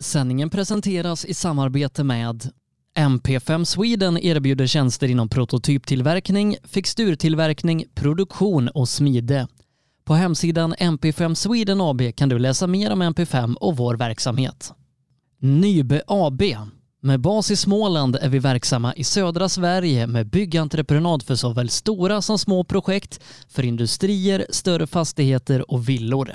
Sändningen presenteras i samarbete med MP5 Sweden erbjuder tjänster inom prototyptillverkning, fixturtillverkning, produktion och smide. På hemsidan MP5 Sweden AB kan du läsa mer om MP5 och vår verksamhet. Nybe AB. Med bas i Småland är vi verksamma i södra Sverige med byggentreprenad för såväl stora som små projekt, för industrier, större fastigheter och villor.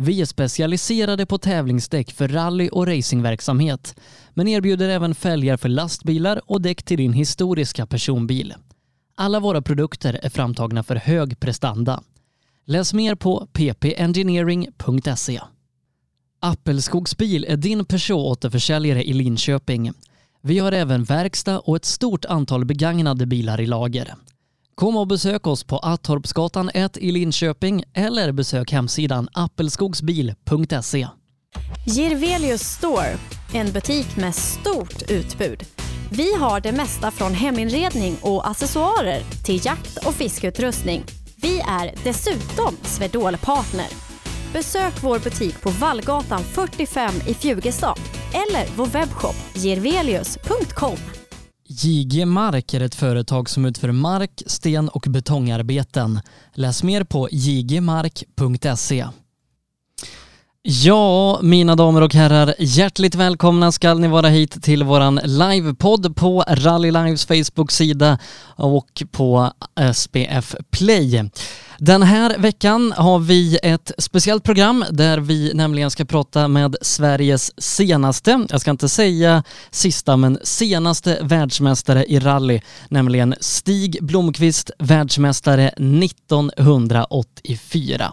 Vi är specialiserade på tävlingsdäck för rally och racingverksamhet, men erbjuder även fälgar för lastbilar och däck till din historiska personbil. Alla våra produkter är framtagna för hög prestanda. Läs mer på ppengineering.se. Appelskogsbil är din Peugeot-återförsäljare i Linköping. Vi har även verkstad och ett stort antal begagnade bilar i lager. Kom och besök oss på Attorpsgatan 1 i Linköping eller besök hemsidan appelskogsbil.se. Girvelius Store, en butik med stort utbud. Vi har det mesta från heminredning och accessoarer till jakt och fiskeutrustning. Vi är dessutom Swedol-partner. Besök vår butik på Vallgatan 45 i Fjugestad eller vår webbshop girvelius.com. JG Mark är ett företag som utför mark, sten och betongarbeten. Läs mer på jgmark.se. Ja, mina damer och herrar, hjärtligt välkomna ska ni vara hit till våran livepodd på Rally Lives Facebook-sida och på SPF Play. Den här veckan har vi ett speciellt program där vi nämligen ska prata med Sveriges senaste, jag ska inte säga sista, men senaste världsmästare i rally, nämligen Stig Blomqvist, världsmästare 1984.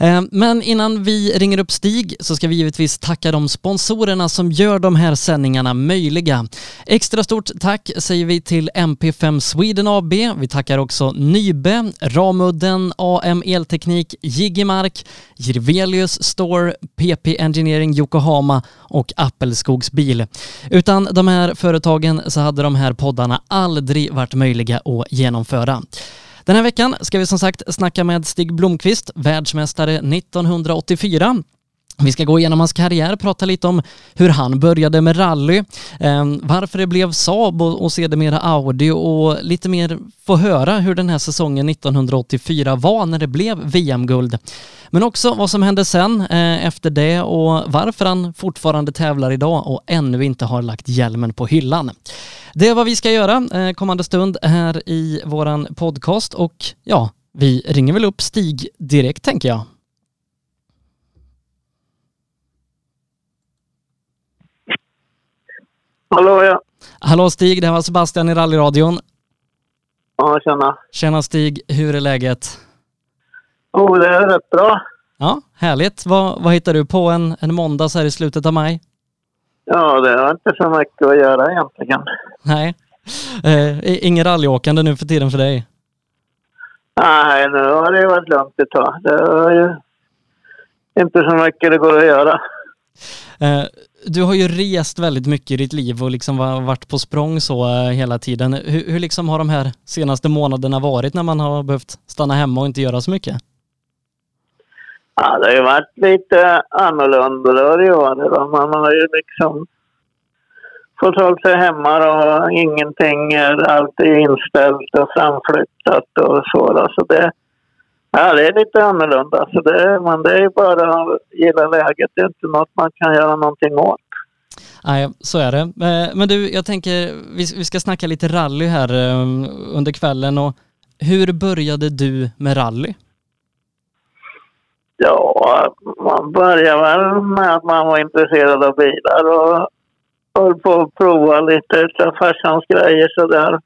Eh, men innan vi ringer upp Stig så ska vi givetvis tacka de sponsorerna som gör de här sändningarna möjliga. Extra stort tack säger vi till MP5 Sweden AB. Vi tackar också Nybe, Ramudden, AM Elteknik, Jiggemark, Jirvelius Store, PP Engineering Yokohama och Appelskogs bil. Utan de här företagen så hade de här poddarna aldrig varit möjliga att genomföra. Den här veckan ska vi som sagt snacka med Stig Blomqvist, världsmästare 1984. Vi ska gå igenom hans karriär, prata lite om hur han började med rally, ehm, varför det blev Saab och, och sedermera Audi och lite mer få höra hur den här säsongen 1984 var när det blev VM-guld. Men också vad som hände sen eh, efter det och varför han fortfarande tävlar idag och ännu inte har lagt hjälmen på hyllan. Det är vad vi ska göra eh, kommande stund här i våran podcast och ja, vi ringer väl upp Stig direkt tänker jag. Hallå ja. Hallå Stig, det här var Sebastian i rallyradion. Ja, tjena. Tjena Stig, hur är läget? Oh, det är rätt bra. Ja, härligt. Vad, vad hittar du på en, en måndag så här i slutet av maj? Ja, det har inte så mycket att göra egentligen. Nej. Eh, ingen rallyåkande nu för tiden för dig? Nej, nu har det varit lugnt ett tag. Det är ju inte så mycket det går att göra. Eh, du har ju rest väldigt mycket i ditt liv och liksom varit på språng så eh, hela tiden. Hur, hur liksom har de här senaste månaderna varit när man har behövt stanna hemma och inte göra så mycket? Ja, det har ju varit lite annorlunda. Det har det ju varit. Man har ju liksom fått hålla sig hemma och ingenting. Allt är inställt och framflyttat och så. Då. Så det, ja, det är lite annorlunda. Så det, men det är bara att gilla läget. Det är inte något man kan göra någonting åt. Nej, så är det. Eh, men du, jag tänker, vi ska snacka lite rally här eh, under kvällen och hur började du med rally? Ja, man började väl med att man var intresserad av bilar och höll på att prova lite av farsans grejer sådär.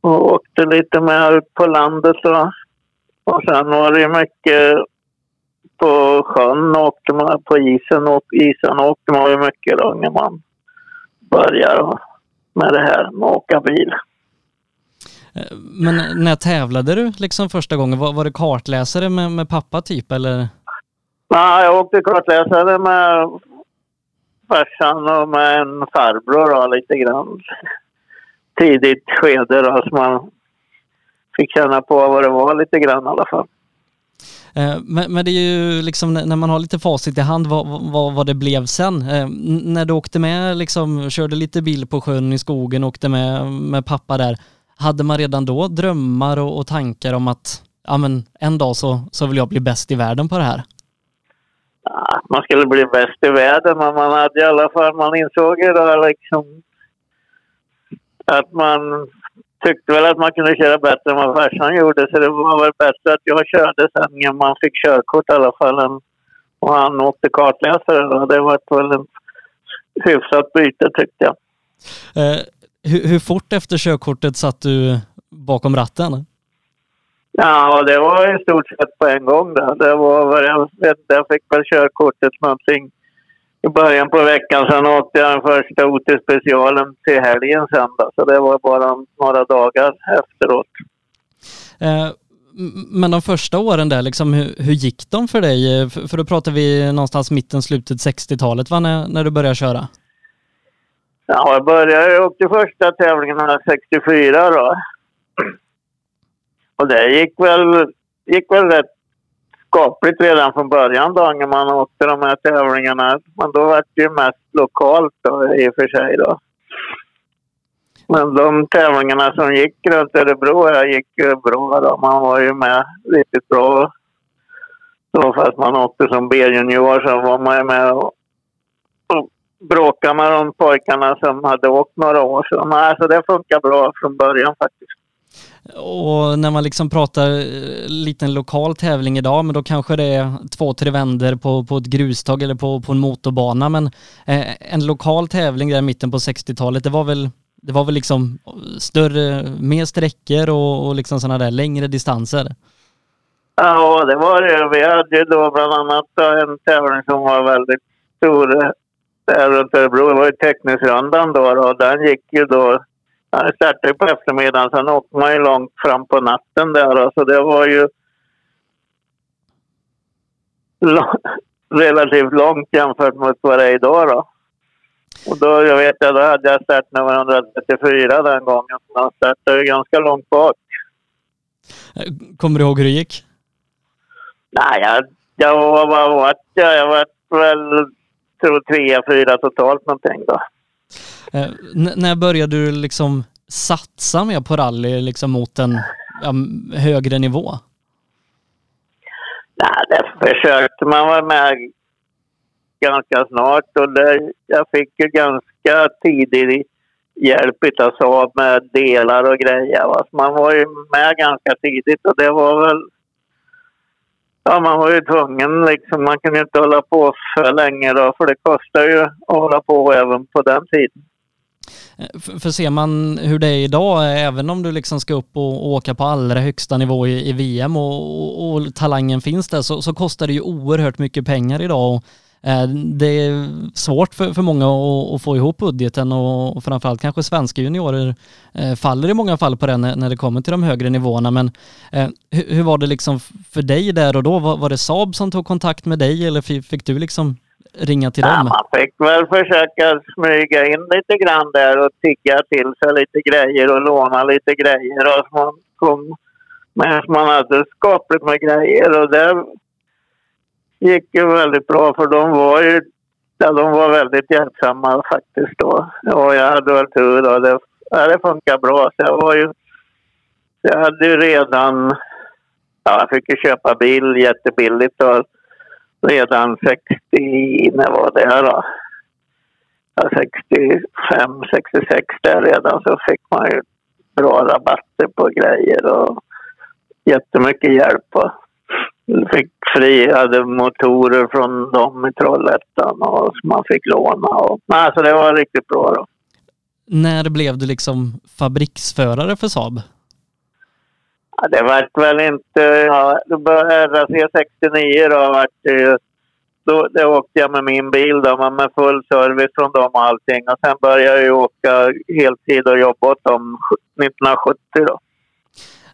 Och åkte lite med ut på landet och, och sen var det mycket på sjön åkte man, på isen och isen åkte man ju mycket då när man började med det här med att åka bil. Eh, men när tävlade du liksom första gången? Var, var det kartläsare med, med pappa typ eller? Nej, jag åkte kartläsare med farsan och med en farbror då, lite grann. Tidigt skede då, så man fick känna på vad det var lite grann i alla fall. Eh, men, men, det är ju liksom när man har lite facit i hand vad, vad, vad det blev sen. Eh, när du åkte med, liksom körde lite bil på sjön i skogen, åkte med, med pappa där. Hade man redan då drömmar och, och tankar om att ja, men en dag så, så vill jag bli bäst i världen på det här? Ja, man skulle bli bäst i världen, men man hade i alla fall, man insåg ju då liksom att man tyckte väl att man kunde köra bättre än vad farsan gjorde. Så det var väl bättre att jag körde sen när man fick körkort i alla fall. Än, och han åkte kartläsare. Det var väl en hyfsat byte tyckte jag. Eh, hur, hur, fort efter körkortet satt du bakom ratten? Ja, det var i stort sett på en gång. Då. Det var, jag, jag fick väl körkortet någonting i början på veckan. Sen åkte jag den första OT-specialen till helgen sen. Så det var bara några dagar efteråt. Eh, men de första åren där, liksom, hur, hur gick de för dig? För, för då pratar vi någonstans mitten, slutet 60-talet, va, när, när du började köra? Ja, jag började, jag åkte första tävlingarna 64 då. Och det gick väl, gick väl rätt skapligt redan från början då när man åkte de här tävlingarna. Men då var det ju mest lokalt då, i och för sig då. Men de tävlingarna som gick runt Örebro här gick ju bra då. Man var ju med riktigt bra. Då fast man åkte som B-junior så var man ju med och, och bråkade med de pojkarna som hade åkt några år. Så, nej, så det funkar bra från början faktiskt. Och när man liksom pratar eh, liten lokal tävling idag, men då kanske det är två, tre vänder på, på ett grustag eller på, på en motorbana. Men eh, en lokal tävling där i mitten på 60-talet, det var väl det var väl liksom större, mer sträckor och, och liksom sådana där längre distanser? Ja, det var det. Vi hade ju då bland annat en tävling som var väldigt stor eh, där runt Örebro. Det var ju Teknisrundan då och den gick ju då det startade på eftermiddagen, sen åkte man ju långt fram på natten där. Så det var ju relativt långt jämfört med vad det är idag. Då. Och då, jag vet jag, då hade jag startnummer 134 den gången. Så man startade ju ganska långt bak. Kommer du ihåg hur det gick? Nej, jag, jag var, vad var jag? Jag var väl, tror trea, fyra totalt någonting då. Eh, när började du liksom satsa mer på rally liksom mot en ja, högre nivå? Nej, det försökte man vara med ganska snart och det, jag fick ju ganska tidigt hjälp av Saab med delar och grejer. Va? man var ju med ganska tidigt och det var väl... Ja, man var ju tvungen liksom. Man kunde inte hålla på för länge då, för det kostar ju att hålla på även på den tiden. Eh, för, för ser man hur det är idag, eh, även om du liksom ska upp och, åka på allra högsta nivå i, i VM och, och, och, talangen finns där så, så, kostar det ju oerhört mycket pengar idag. Och, det är svårt för, för många att, få ihop budgeten och, framförallt kanske svenska juniorer eh, faller i många fall på den när, det kommer till de högre nivåerna. Men eh, hur, var det liksom för dig där och då? Var, det Saab som tog kontakt med dig eller fick, du liksom ringa till ja, dem? Man fick väl försöka smyga in lite grann där och tigga till sig lite grejer och låna lite grejer. Och man kom, men man hade skapligt med grejer och det gick ju väldigt bra för de var ju ja, de var väldigt hjälpsamma faktiskt då. Och jag hade väl tur då. Det, ja, det funkade bra. Så jag var ju... Jag hade ju redan... Ja, jag fick ju köpa bil jättebilligt då redan 60, när var det då? Ja, 65, 66 där redan så fick man ju bra rabatter på grejer och jättemycket hjälp. Och fick fri, hade motorer från dem i Trollhättan och man fick låna. Och, alltså det var riktigt bra då. När blev du liksom fabriksförare för Saab? Ja, det vart väl inte... Ja, då började RAC69 då vart det då, då åkte jag med min bil då, med full service från dem och allting. Och sen började jag åka heltid och jobba åt dem 1970 då.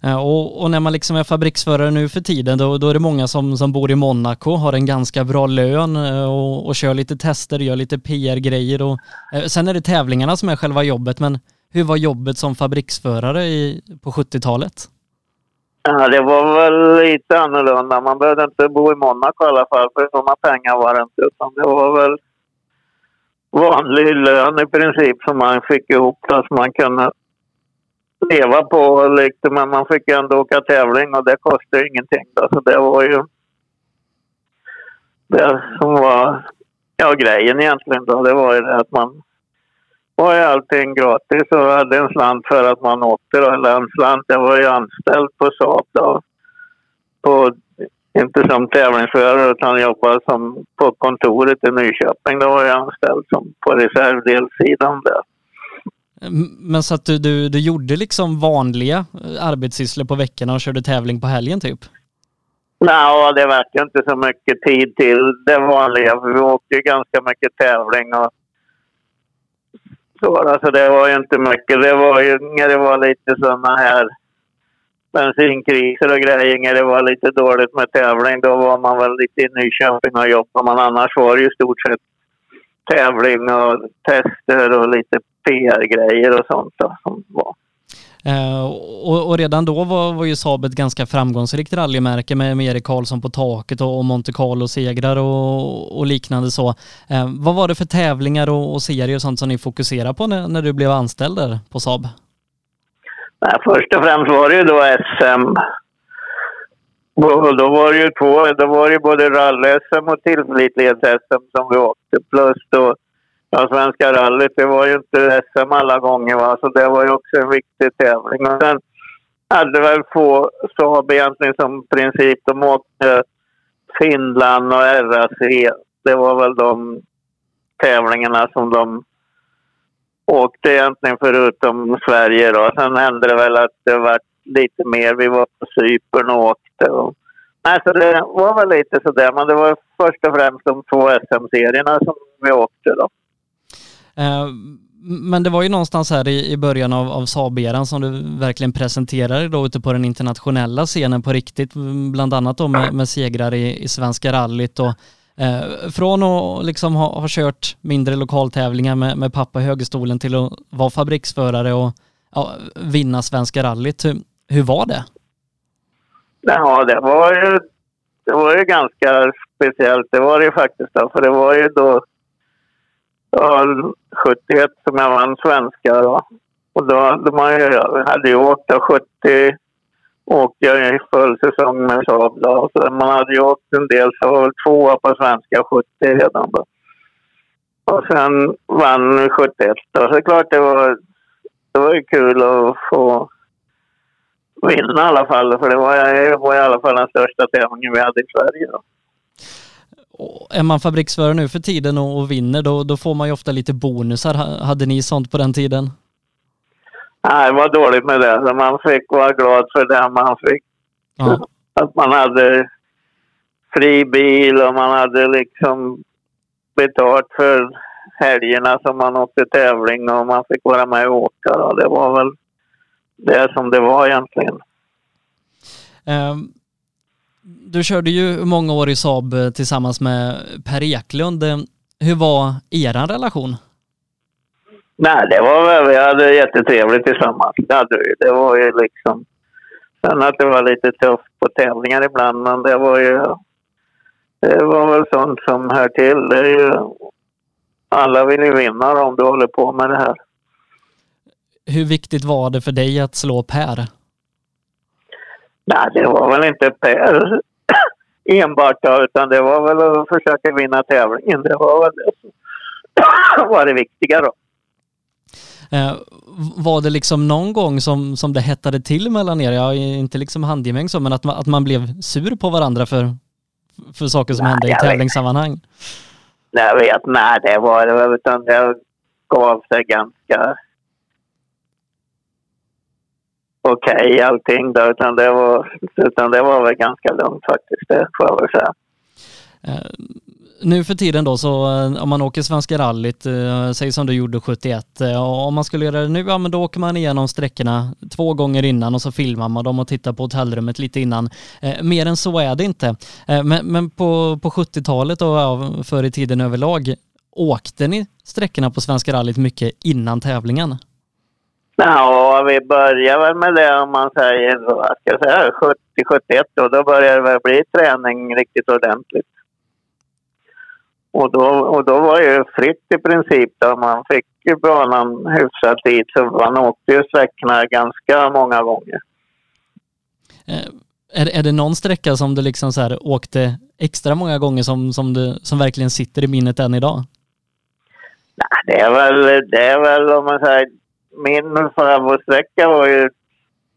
Eh, och, och, när man liksom är fabriksförare nu för tiden då, då är det många som, som bor i Monaco, har en ganska bra lön eh, och, och kör lite tester, gör lite PR-grejer och eh, sen är det tävlingarna som är själva jobbet. Men hur var jobbet som fabriksförare i, på 70-talet? Ja, det var väl lite annorlunda. Man behövde inte bo i Monaco i alla fall, för sådana pengar var det inte. Utan det var väl vanlig lön i princip som man fick ihop, så att man kunde leva på. Liksom, men man fick ändå åka tävling och det kostade ingenting. Då. Så det var ju det som var ja, grejen egentligen. Då. Det var ju det att man var ju allting gratis och hade en slant för att man åkte. Då. Eller en slant, jag var ju anställd på Saab då. På, inte som tävlingsförare utan jobbade som på kontoret i Nyköping. Då var jag anställd som på reservdelssidan där. Men så att du, du, du gjorde liksom vanliga eh, arbetssysslor på veckorna och körde tävling på helgen typ? Nej, det var inte så mycket tid till det vanliga. Vi åkte ju ganska mycket tävling och så. Alltså det var ju inte mycket. Det var ju när det var lite sådana här bensinkriser och grejer. När det var lite dåligt med tävling, då var man väl lite i Nyköping och jobbade. Men annars var det ju i stort sett tävling och tester och lite PR-grejer och sånt då, som var. Uh, och, och, redan då var, var ju Saab ett ganska framgångsrikt rallymärke med, med Erik Karlsson på taket och, och Monte Carlo-segrar och, och, liknande så. Uh, vad var det för tävlingar och, och serier och sånt som ni fokuserade på när, när du blev anställd där på Saab? Nej, först och främst var det ju då SM. Och då var det ju två, då var det både rally-SM och tillförlitlighets-SM som vi åkte. Plus då Ja, Svenska rallyt, det var ju inte SM alla gånger va, så det var ju också en viktig tävling. Och sen hade väl få Saab egentligen som princip, de åkte Finland och RAC. Det var väl de tävlingarna som de åkte egentligen förutom Sverige då. Sen hände det väl att det var lite mer. Vi var på Cypern och åkte. Och, nej, så det var väl lite sådär. Men det var först och främst de två SM-serierna som vi åkte då. Eh, men det var ju någonstans här i, början av, av Saab-eran som du verkligen presenterade då ute på den internationella scenen på riktigt, bland annat då med, med segrar i, i Svenska rallyt och eh, från att liksom ha, ha kört mindre lokaltävlingar med, med pappa i högerstolen till att vara fabriksförare och ja, vinna Svenska rallyt. Hur, hur var det? Ja, det var ju, det var ju ganska speciellt. Det var det ju faktiskt. Då, för det var ju då ja, 71 som jag vann svenska. Då. Och då, då man hade ju åkt 70 åkte jag i full säsong med Saab. Då. Så man hade ju åkt en del, så var väl tvåa på svenska 70 redan då. Och sen vann 71 då. Så det är klart det var, det var ju kul att få vinna i alla fall. För det var, var i alla fall den största tävlingen vi hade i Sverige då. Och är man fabriksförare nu för tiden och, och vinner då, då får man ju ofta lite bonusar. Hade ni sånt på den tiden? Nej, det var dåligt med det. Man fick vara glad för det man fick. Ja. Att man hade fri bil och man hade liksom betalt för helgerna som man åkte tävling och man fick vara med och åka. Då. Det var väl det som det var egentligen. Um, du körde ju många år i Saab eh, tillsammans med Per Eklund. Eh, hur var er relation? Nej, det var väl, vi hade jättetrevligt tillsammans. Det hade vi. Det var ju liksom... Sen att det var lite tufft på tävlingar ibland, men det var ju... Det var väl sånt som hör till. Är ju, alla vill ju vinna om du håller på med det här. Hur viktigt var det för dig att slå Per? Nej, det var väl inte Per enbart då, utan det var väl att försöka vinna tävlingen. Det var väl det som var det viktiga då. Eh, var det liksom någon gång som, som det hettade till mellan er? Ja, inte liksom handgemäng så, men att man, att man blev sur på varandra för, för saker som Nej, hände i tävlingssammanhang? Jag vet, nej det var det utan det gav sig ganska okej allting då, utan det, var, utan det var väl ganska lugnt faktiskt, det får jag väl säga. Eh, nu för tiden då så eh, om man åker Svenska rallyt, eh, säg som du gjorde 71, och om man skulle göra det nu, ja men då åker man igenom sträckorna två gånger innan och så filmar man dem och tittar på hotellrummet lite innan. Mer än så är det inte. Men, men på, på 70-talet och ja, förr i tiden överlag, åkte ni sträckorna på Svenska rallyt mycket innan tävlingen? Ja, vi börjar väl med det om man säger, vad ska jag säga, 70-71 då, då börjar det väl bli träning riktigt ordentligt. Och då, och då var det ju fritt i princip då man fick ju banan hyfsat tid så man åkte ju sträckorna ganska många gånger. Eh, är, är det någon sträcka som du liksom så här åkte extra många gånger som, som, du, som verkligen sitter i minnet än idag? Nej, det är väl, det är väl om man säger, min favoritsträcka var ju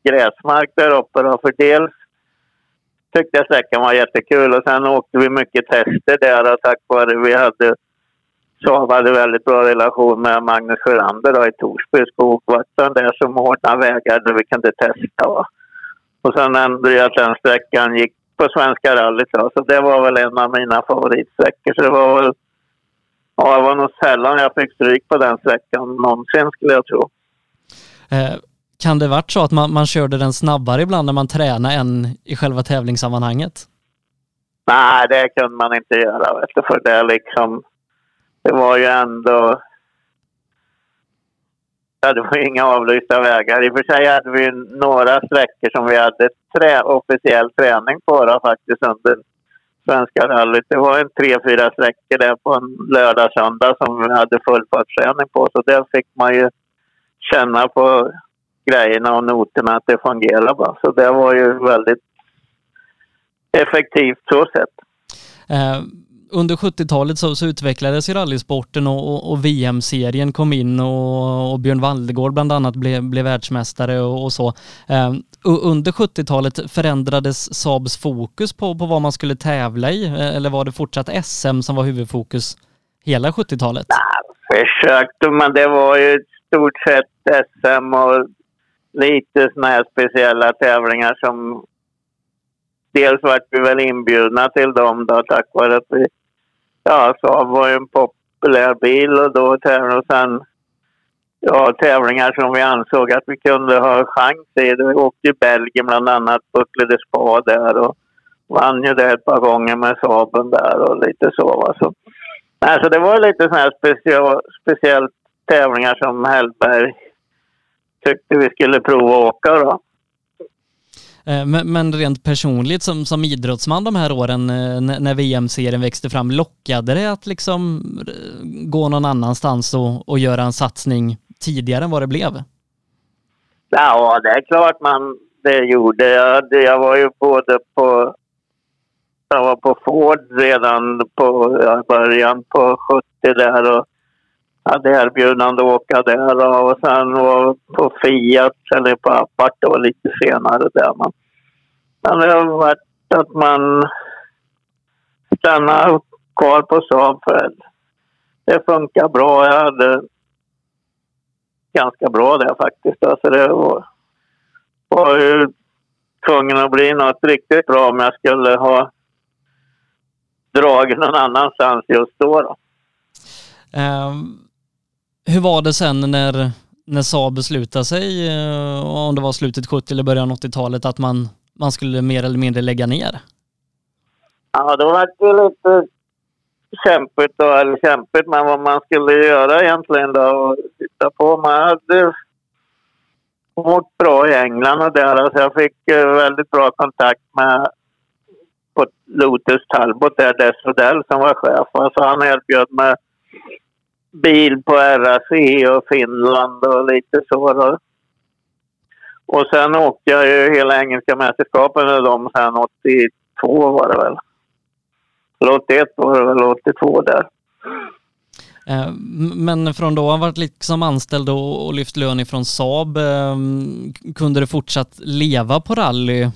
gräsmark där uppe då, för dels tyckte jag sträckan var jättekul och sen åkte vi mycket tester där och tack vare vi hade Saab hade väldigt bra relation med Magnus Sjölander då i Torsby skogvaktaren där som ordnade vägar där vi kunde testa. Va? Och sen ändå att den sträckan gick på Svenska rallyt då, så det var väl en av mina favoritsträckor. Så det var väl Ja, det var nog sällan jag fick stryk på den sträckan någonsin skulle jag tro. Eh, kan det varit så att man, man körde den snabbare ibland när man tränade än i själva tävlingssammanhanget? Nej, det kunde man inte göra. Vet du, för det, liksom, det var ju ändå... Ja, det var ju inga avlysta vägar. I och för sig hade vi några sträckor som vi hade trä, officiell träning på då, faktiskt under Svenska rallyt. Det var en tre, fyra sträckor där på en lördag, söndag som vi hade fullfartsträning på. Så där fick man ju känna på grejerna och noterna att det fungerar bra. Så det var ju väldigt effektivt så sett. Eh, under 70-talet så, så utvecklades ju rallysporten och, och, och VM-serien kom in och, och Björn Waldegård bland annat blev, blev världsmästare och, så. Eh, under 70-talet förändrades Saabs fokus på, på vad man skulle tävla i eh, eller var det fortsatt SM som var huvudfokus hela 70-talet? Försökte, men det var ju i stort sett SM och lite sådana här speciella tävlingar som dels vart vi väl inbjudna till dem då tack vare att vi, ja, Saab var ju en populär bil och då tävlade och sen ja, tävlingar som vi ansåg att vi kunde ha chans i. Vi åkte i Belgien bland annat, Buckle Spa där och vann ju det ett par gånger med Saaben där och lite så. Va? så alltså det var lite sådana här special, speciellt tävlingar som Hellberg tyckte vi skulle prova att åka då. Eh, Men, men rent personligt som, som idrottsman de här åren eh, när, när VM-serien växte fram, lockade det att liksom gå någon annanstans och, och göra en satsning tidigare än vad det blev? Ja, det är klart man det gjorde. Jag, jag var ju både på... Jag var på Ford redan på ja, början på 70 där och hade erbjudande att åka där och, sen var på Fiat eller på Appart, det var lite senare där. Men, men det har varit att man stannar kvar på Saab för det funkar bra. Jag hade ganska bra där faktiskt. Alltså det var, var ju tvungen att bli något riktigt bra om jag skulle ha dragit någon annanstans just då. då. Um, hur var det sen när, när Saab beslutade sig, eh, om det var slutet 70 eller början 80-talet, att man, man skulle mer eller mindre lägga ner? Ja, då var det lite kämpigt, då, eller kämpigt, men vad man skulle göra egentligen då och titta på. Man hade åkt bra i England och där, alltså jag fick eh, väldigt bra kontakt med på Lotus Talbot där, Dess Odell som var chef. Alltså han erbjöd mig bil på RAC och Finland och lite så. Då. Och sen åkte jag ju hela engelska mästerskapen med dem sen 82 var det väl. Eller 81 var det väl, 82 där. Eh, men från då har varit liksom anställd och lyft lön ifrån Saab, ehm, kunde du fortsatt leva på rally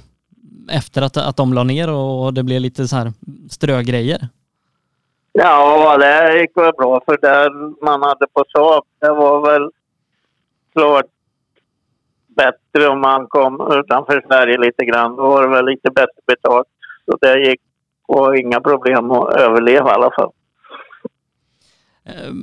efter att, att de la ner och det blev lite så här strögrejer? Ja, det gick väl bra för det man hade på Saab, det var väl klart bättre om man kom utanför Sverige lite grann. Då var det väl lite bättre betalt. Så det gick och inga problem att överleva i alla fall. Eh,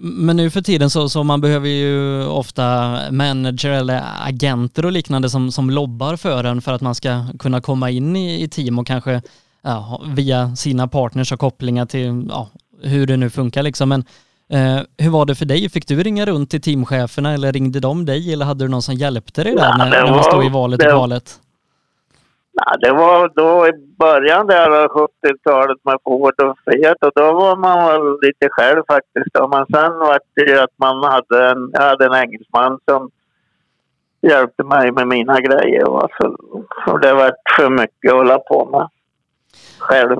men nu för tiden så, så man behöver ju ofta manager eller agenter och liknande som, som lobbar för en för att man ska kunna komma in i, i team och kanske ja, via sina partners och kopplingar till ja, hur det nu funkar liksom. Men eh, hur var det för dig? Fick du ringa runt till teamcheferna eller ringde de dig eller hade du någon som hjjälpte dig där när, när man stod i valet och valet? Nej, det var då i början där av 70-talet med Ford och Fiat och då var man väl lite själv faktiskt. Men sen var det ju att man hade en, jag hade en engelsman som hjälpte mig med mina grejer. Så, så det var för mycket att hålla på med själv.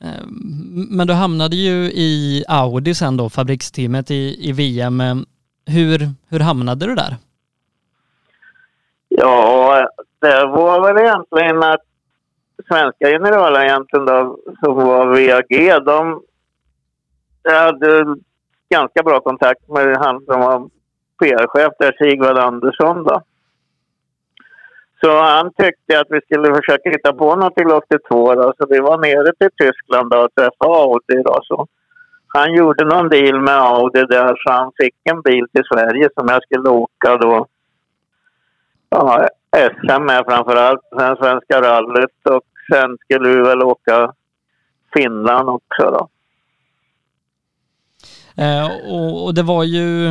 Ehm, men du hamnade ju i Audi sen då, fabriksteamet i, i VM. Hur, hur hamnade du där? Ja, det var väl egentligen att svenska generalagenten då, som var VAG, de hade ganska bra kontakt med han som var PR-chef där, Sigvard Andersson då. Så han tyckte att vi skulle försöka hitta på något till 82 då, så vi var nere till Tyskland då och träffade Audi då. Så han gjorde någon deal med Audi där så han fick en bil till Sverige som jag skulle åka då. Ja, SM med framför allt, sen Svenska rallyt och sen skulle vi väl åka Finland också då. Eh, och, och, det var ju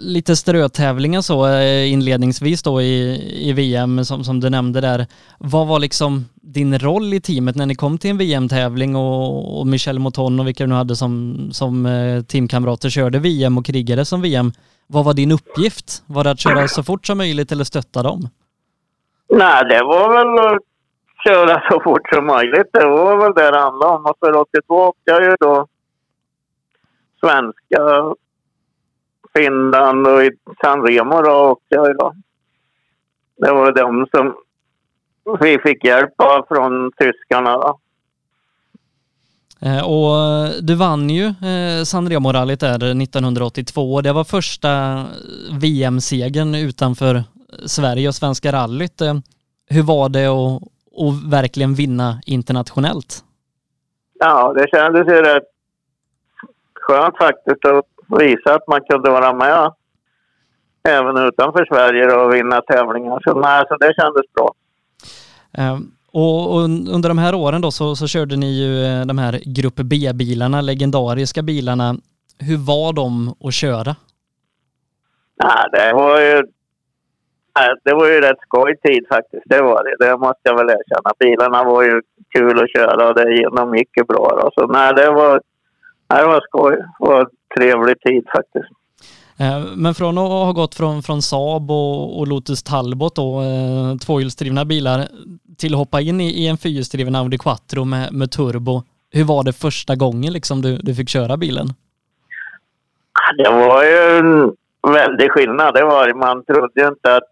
lite strötävlingar så eh, inledningsvis då i, i VM som, som du nämnde där. Vad var liksom din roll i teamet när ni kom till en VM-tävling och, och Michel Moton och vilka du nu hade som, som eh, teamkamrater körde VM och krigade som VM. Vad var din uppgift? Var det att köra så fort som möjligt eller stötta dem? Nej, det var väl att köra så fort som möjligt. Det var väl det det handlade om. Och för 82 åkte jag ju då svenska Finland och i San Remo då åkte jag då. Det var de som vi fick hjälp av från tyskarna då. Eh, och du vann ju eh, San Remo-rallyt där 1982. Det var första VM-segern utanför Sverige och Svenska rallyt. Eh, hur var det att, att verkligen vinna internationellt? Ja, det kändes ju rätt skönt faktiskt att visa att man kunde vara med även utanför Sverige och vinna tävlingar. Så, nej, så det kändes bra. Um. Och, under de här åren då så, så körde ni ju eh, de här Grupp B-bilarna, legendariska bilarna. Hur var de att köra? Ja, det var ju det var ju rätt skoj tid faktiskt. Det var det. Det måste jag väl erkänna. Bilarna var ju kul att köra och det, de gick ju bra. Då. Så nej, det var, det var skoj. En trevlig tid faktiskt. Eh, men från att ha gått från, från Saab och, och Lotus Talbot då, eh, tvåhjulsdrivna bilar till att hoppa in i, i en fyrhjulsdriven Audi Quattro med, med turbo. Hur var det första gången liksom du, du fick köra bilen? Det var ju en väldig skillnad. Det var Man trodde ju inte att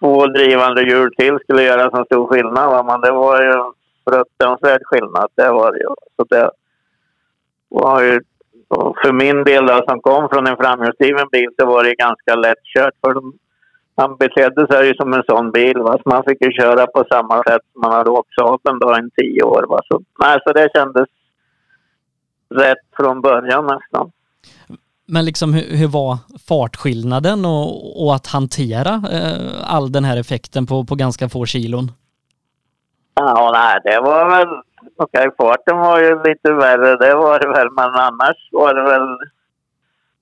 två drivande hjul till skulle göra så stor skillnad. Men det var ju en fruktansvärd skillnad. Det var det ju. Så det var ju för min del då, som kom från en framhjulsdriven bil så var det ganska lättkört. För de, han betedde sig ju som en sån bil. Va? Så man fick ju köra på samma sätt som man hade åkt Saaben då i tio år. Va? Så, nej, så det kändes rätt från början nästan. Men liksom hur, hur var fartskillnaden och, och att hantera eh, all den här effekten på, på ganska få kilon? Ja, nej, det var väl... Okej, okay, farten var ju lite värre, det var det väl. Men annars var det väl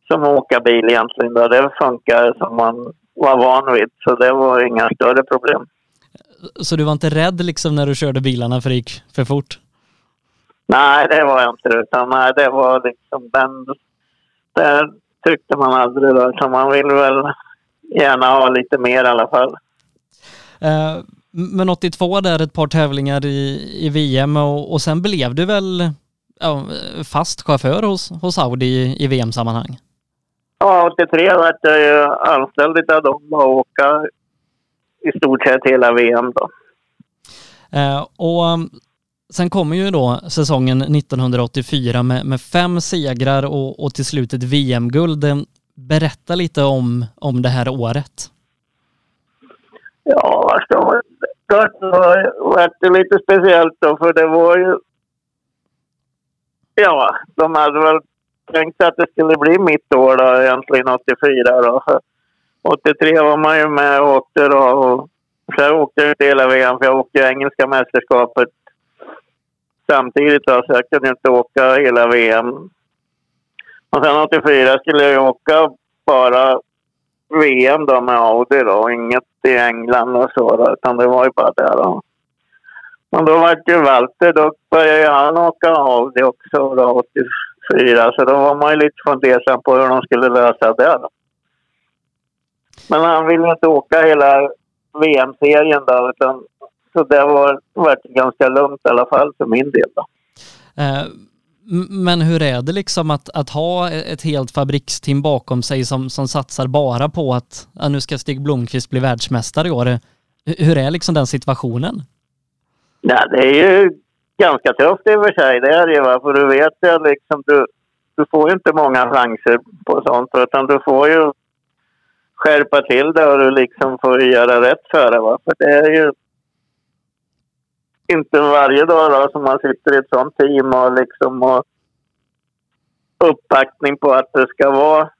som att åka bil egentligen. Då. Det funkar som man var van vid, så det var inga större problem. Så du var inte rädd liksom när du körde bilarna för det gick för fort? Nej, det var jag inte. Utan nej, det var liksom den... Det tyckte man aldrig då. Så man vill väl gärna ha lite mer i alla fall. Uh, men 82 där, ett par tävlingar i, i VM och, och sen blev du väl ja, fast chaufför hos, hos Audi i, i VM-sammanhang. Ja, 83 var jag ju anställd av dem och åka i stort sett hela VM då. Eh, och um, sen kommer ju då säsongen 1984 med, med fem segrar och, och till slut ett VM-guld. Berätta lite om, om det här året. Ja, alltså. Det var lite speciellt då, för det var ju... Ja, de hade väl tänkt att det skulle bli mitt år då, egentligen 84 då. 83 var man ju med och åkte då. Och så jag åkte inte hela VM, för jag åkte engelska mästerskapet samtidigt då, så jag kunde inte åka hela VM. Och sen 84 skulle jag åka bara VM då med Audi då, inget i England och så då, utan det var ju bara där då. Men då var det ju Walter, då började ju han åka Audi också då, 84, så då var man ju lite fundersam på hur de skulle lösa det då. Men han ville inte åka hela VM-serien då, utan så det var, var ganska lugnt i alla fall för min del då. Uh men hur är det liksom att, att ha e-, ett helt fabriksteam bakom sig som, som satsar bara på att ja, nu ska Stig Blomqvist bli världsmästare i år? Hur är liksom den situationen? Ja, det är ju ganska tufft i och för sig. Det är det ju. För du vet ju liksom, du, du får ju inte många chanser på sånt. Utan du får ju skärpa till det och du liksom får göra rätt för det. Va? För det är ju inte varje dag då, som man sitter i ett sånt team och liksom har uppbackning på att det ska vara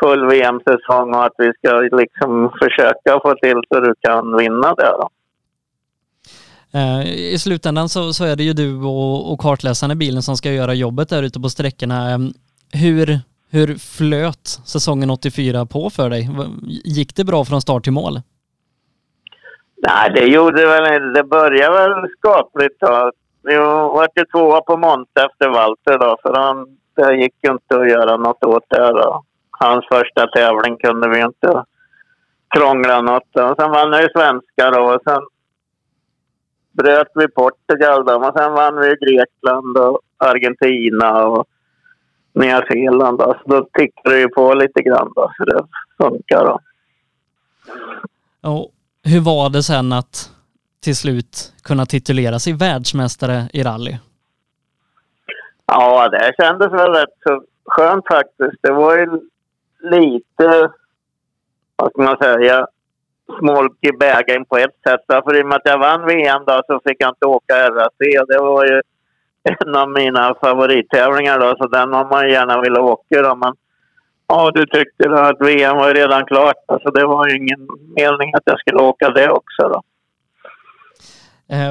full VM-säsong och att vi ska liksom försöka få till så du kan vinna det. Då. Eh, I slutändan så, så är det ju du och, och kartläsaren i bilen som ska göra jobbet där ute på sträckorna. Ehm, hur, hur flöt säsongen 84 på för dig? Gick det bra från start till mål? Nej, det gjorde väl inte. Det började väl skapligt då. Vi var ju tvåa på Monte efter Walter då, för han, det gick ju inte att göra något åt det då. Hans första tävling kunde vi inte krångla något. Då. sen vann vi svenska då och sen bröt vi Portugal då. Och sen vann vi Grekland och Argentina och Nya Zeeland. Då. Så då tickade det ju på lite grann då, så det funkar då. Och hur var det sen att till slut kunna titulera sig världsmästare i rally? Ja, det kändes väl rätt så skönt faktiskt. Det var ju lite, vad ska man säga, smolk i bägaren på ett sätt. För i och med att jag vann VM då så fick jag inte åka RAC. Det var ju en av mina favorittävlingar då, så den har man gärna velat åka då. Men ja, du tyckte då att VM var redan klart. Alltså det var ju ingen mening att jag skulle åka det också då.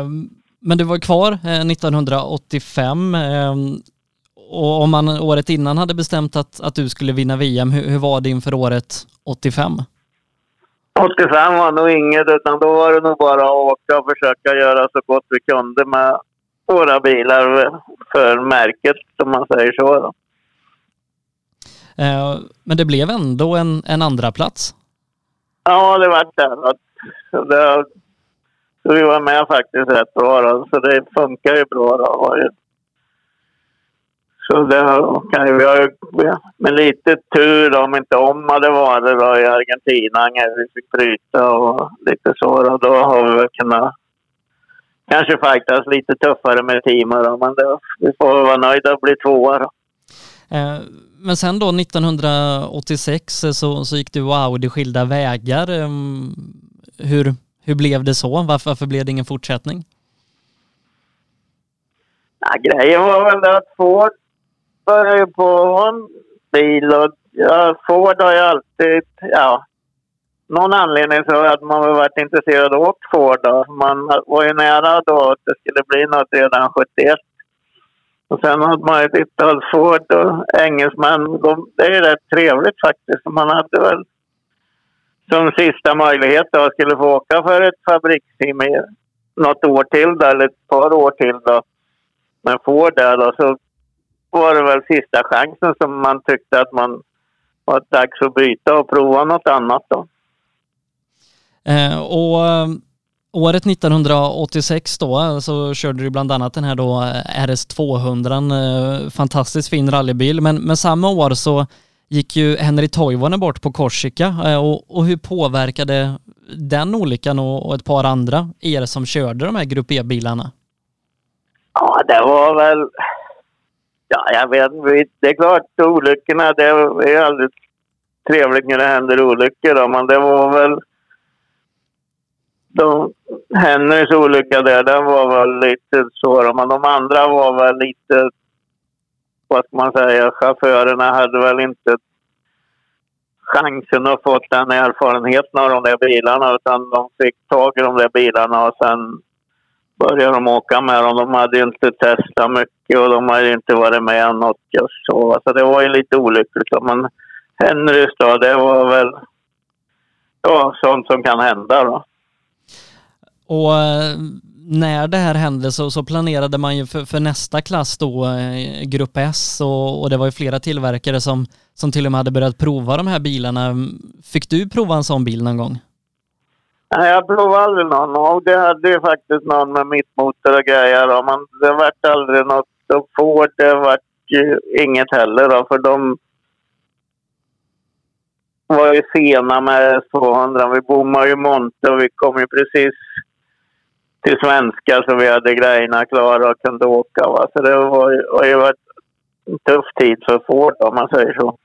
Um, men du var kvar 1985 eh, um, och om man året innan hade bestämt att, att du skulle vinna VM, hur, hur var det inför året 85? 85 var nog inget, utan då var det nog bara att åka och försöka göra så gott vi kunde med våra bilar för märket, som man säger så. Då. Eh, men det blev ändå en, en andra plats. Ja, det var det. Så, det, så vi var med faktiskt rätt bra då. Så det funkar ju bra då. Så det kan ju, vi har ju med lite tur om inte om hade varit då i Argentina när vi fick bryta och lite så då, då har vi väl kunnat kanske fightas lite tuffare med teamet då, men det, vi får vara nöjda och bli tvåa då. Eh, men sen då 1986 eh, så, så gick du och Audi skilda vägar. Ehm, hur, hur blev det så? Varför, varför blev det ingen fortsättning? Ja, grejen var väl att Ford började ju på en bil och ja, Ford har ju alltid, ja, någon anledning så att man har varit intresserad av Ford. Då. Man var ju nära då att det skulle bli något redan 71. Och sen hade man ju tittat Ford och engelsmän. De, det är rätt trevligt faktiskt. Man hade väl som sista möjlighet att skulle få åka för ett fabriksteam i något år till då, eller ett par år till då. Men Ford det då, så var det väl sista chansen som man tyckte att man var dags att byta och prova något annat då. Eh, och eh, Året 1986 då eh, så körde du bland annat den här då eh, RS 200, eh, fantastiskt fin rallybil. Men, men samma år så gick ju Henry Toivonen bort på Korsika och, och hur påverkade den olyckan och, och ett par andra er som körde de här Grupp E-bilarna? Ja, det var väl... Ja, jag vet Det är klart, olyckorna, det är aldrig trevligt när det händer olyckor då, men det var väl... De, Henrys olycka där, den var väl lite så men de andra var väl lite... Vad ska man säga? Chaufförerna hade väl inte chansen att få den erfarenheten av de där bilarna utan de fick tag i de där bilarna och sen började de åka med dem. De hade inte testat mycket och de hade inte varit med något just så. Så det var ju lite olyckligt. Men Henrys då, det var väl ja, sånt som kan hända då. Och eh, när det här hände så, så planerade man ju för, för, nästa klass då, eh, Grupp S och, och, det var ju flera tillverkare som, som till och med hade börjat prova de här bilarna. Mm, fick du prova en sån bil någon gång? Nej, jag provade aldrig någon och det hade ju faktiskt någon med mittmotor och grejer då, men det vart aldrig något. Och Ford, det vart ju inget heller då, för de var ju sena med 200. Vi bommade ju monter och vi kom ju precis till svenska så vi hade grejerna klara och kunde åka. Va? Så det var ju, var ju en tuff tid för Ford om man säger så.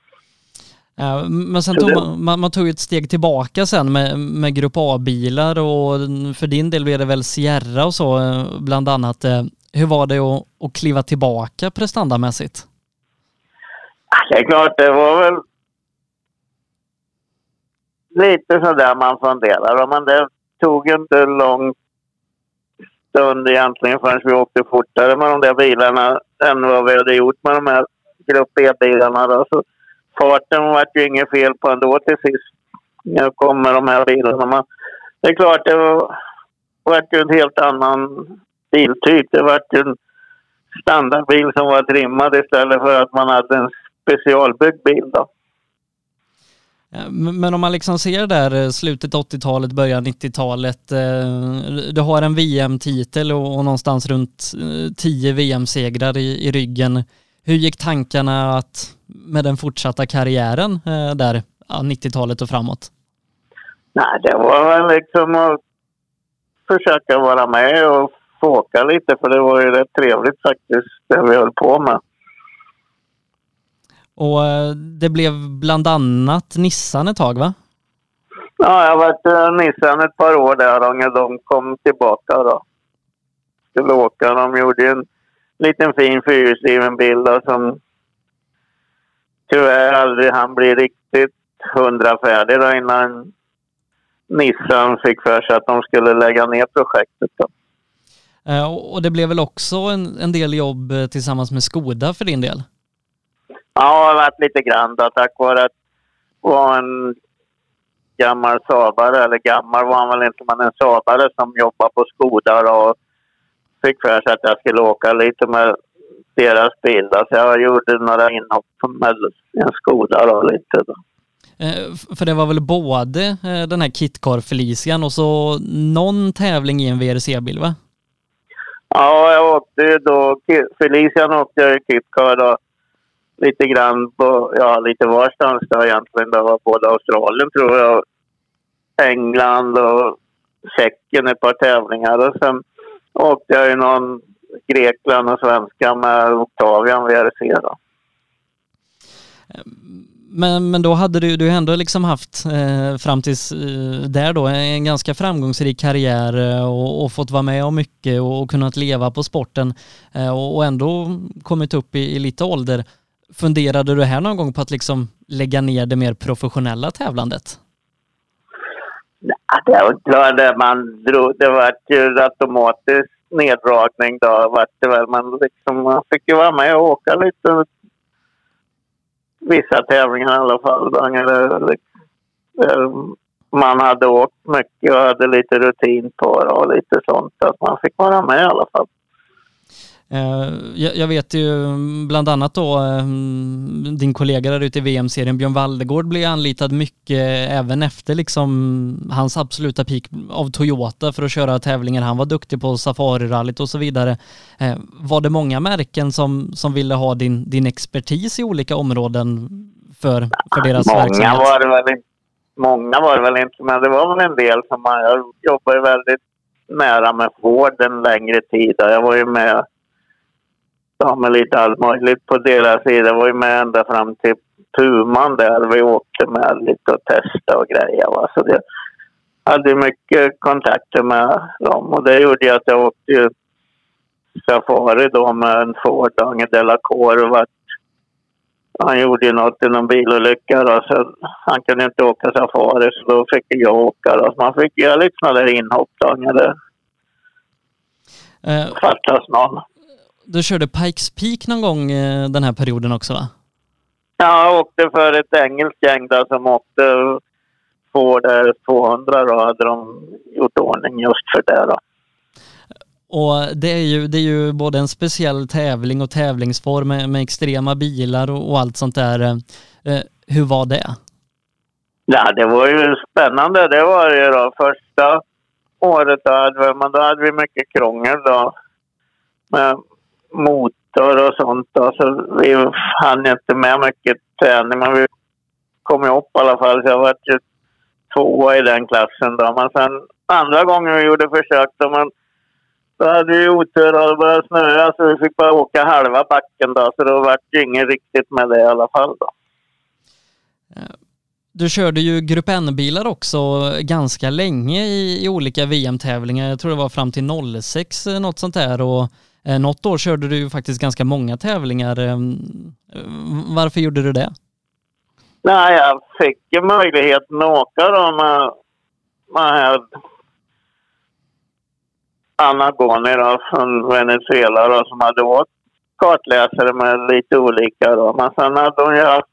Men sen tog man, man, man, tog ett steg tillbaka sen med, med Grupp A-bilar och för din del blev det väl Sierra och så bland annat. Hur var det att, att kliva tillbaka prestandamässigt? Det är klart, det var väl lite sådär man funderar. Men det tog inte lång stund egentligen förrän vi åkte fortare med de där bilarna än vad vi hade gjort med de här Grupp E-bilarna. Så farten var ju inget fel på ändå till sist. Jag kom med de här bilarna. Men det är klart, det var, var ju en helt annan biltyp. Det var ju en standardbil som var trimmad istället för att man hade en specialbyggd bil. Då. Eh, men om man liksom ser där eh, slutet 80-talet, början 90-talet, eh, du har en VM-titel och någonstans runt 10 VM-segrar i, i ryggen. Hur gick tankarna att, med den fortsatta karriären där, 90-talet och framåt? Nej, det var väl liksom att försöka vara med och få åka lite för det var ju rätt trevligt faktiskt det vi höll på med. Och eh, det blev bland annat Nissan ett tag va? Ja, jag har varit uh, Nissan ett par år där och när de kom tillbaka då. Skulle åka. De gjorde en liten fin fyrhjulsdriven bil då, som tyvärr aldrig han bli riktigt hundra färdig då innan Nissan fick för sig att de skulle lägga ner projektet. Då. Uh, och det blev väl också en, en del jobb tillsammans med Skoda för din del? Ja, det har varit lite grann då, tack vare att vara en gammal sabare, eller gammal var han väl inte, men en sabare som jobbar på Skoda och fick för sig att jag skulle åka lite med deras bil. Så jag gjorde några inhopp med en Skoda då, lite då. Eh, för det var väl både eh, den här Kitcar Felician och så någon tävling i en VRC-bil va? Ja, jag åkte ju då, Felician åkte jag i Kitcar då lite grann på, ja lite varstans då egentligen. Det var både Australien tror jag, England och Tjeckien ett par tävlingar. Och sen åkte jag ju någon Grekland och svenska med Octavian VRC då. Men, men då hade du, du ändå liksom haft eh, fram tills eh, där då en ganska framgångsrik karriär eh, och, och, fått vara med om mycket och, och kunnat leva på sporten eh, och, och, ändå kommit upp i, i lite ålder. Funderade du här någon gång på att liksom lägga ner det mer professionella tävlandet? Ja, det var klart det man drog. Det var ju automatisk neddragning då Var det väl. Man, liksom, man fick ju vara med och åka lite. Vissa tävlingar i alla fall. Liksom, eh, man hade åkt mycket och hade lite rutin på det och lite sånt. Att man fick vara med i alla fall. Eh, jag vet ju bland annat då eh, din kollega där ute i VM-serien, Björn Valdegård, blev anlitad mycket även efter liksom hans absoluta peak av Toyota för att köra tävlingar. Han var duktig på Safari-rallyt och så vidare. Eh, var det många märken som, som ville ha din, din expertis i olika områden för, för deras många verksamhet? Var det väl inte, många var det väl inte, men det var väl en del som man... Jag jobbade väldigt nära med Ford en längre tid. Jag var ju med ja, med lite allt möjligt på deras sida. Var ju med ända fram till Puman där vi åkte med lite och testade och grejer. Va? Så det hade mycket kontakter med dem och det gjorde att jag åkte ju Safari då med en Ford Ange Delacour. Han gjorde ju något i någon bilolycka då, så han kunde inte åka Safari så då fick jag åka. Då. Så man fick göra lite sådana där inhopp det eh, fattas någon. Du körde Pikes Peak någon gång eh, den här perioden också va? Ja, jag åkte för ett engelskt gäng där som åkte Ford 200 då hade de gjort ordning just för det då. Och det är ju, det är ju både en speciell tävling och tävlingsform med, med extrema bilar och, och, allt sånt där. Eh, hur var det? Ja, det var ju spännande. Det var ju då första året då hade vi, men då hade vi mycket krångel då. Med motor och sånt. Då, så vi hann inte med mycket träning. Men vi kom upp i alla fall. Så jag var ju tvåa i den klassen. Då. Men sen andra gången vi gjorde försök då, men då hade vi otur och det började snöa så vi fick bara åka halva backen då. Så då var det inget riktigt med det i alla fall då. Du körde ju Grupp N-bilar också ganska länge i, i olika VM-tävlingar. Jag tror det var fram till 06, eh, något sånt där. Och Eh, något år körde du ju faktiskt ganska många tävlingar. Eh, varför gjorde du det? Nej, jag fick ju möjligheten att åka då med, med Anna Goni då, från Venezuela då, som hade åkt kartläsare med lite olika då. Men sen hade hon ju haft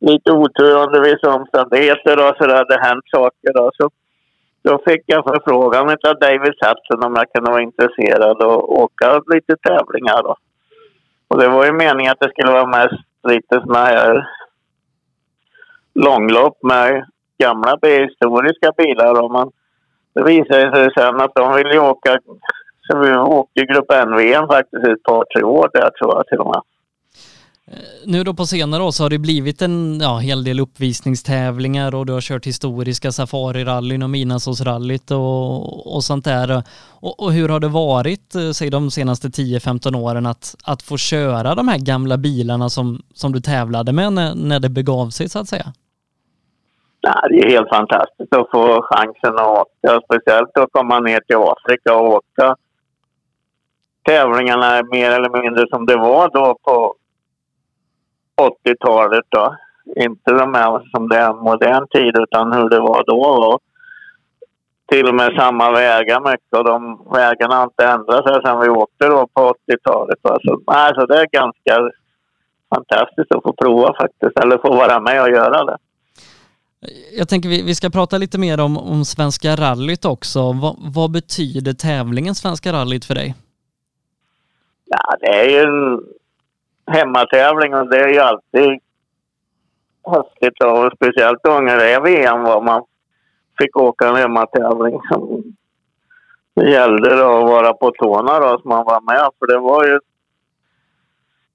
lite otur under vissa omständigheter då, så det hade hänt saker då. Så då fick jag förfrågan av David Satson om jag kunde vara intresserad och åka lite tävlingar. Då. Och det var ju meningen att det skulle vara mest lite såna här långlopp med gamla historiska bilar. Då. Men det visade sig sen att de ville åka, så vi åkte Grupp NVM faktiskt ett par, tre år där tror jag till och med. Nu då på senare år så har det blivit en ja, hel del uppvisningstävlingar och du har kört historiska safarirallyn och midnattssolsrallyt och, och sånt där. Och, och, hur har det varit, eh, säg de senaste 10-15 åren, att, att få köra de här gamla bilarna som, som du tävlade med när, när det begav sig så att säga? Ja, det är helt fantastiskt att få chansen att åka, speciellt att komma ner till Afrika och åka tävlingarna mer eller mindre som det var då på 80-talet då. Inte de här som det är modern tid utan hur det var då. Och till och med samma vägar mycket och de vägarna har inte ändrat sig sedan vi åkte då på 80-talet. Alltså, alltså det är ganska fantastiskt att få prova faktiskt, eller få vara med och göra det. Jag tänker vi, vi ska prata lite mer om, om Svenska rallyt också. Va, vad betyder tävlingen Svenska rallyt för dig? Ja, det är ju en hemmatävling och det är ju alltid häftigt och speciellt då när det är VM var man fick åka en hemmatävling som det gällde då att vara på tårna då så man var med för det var ju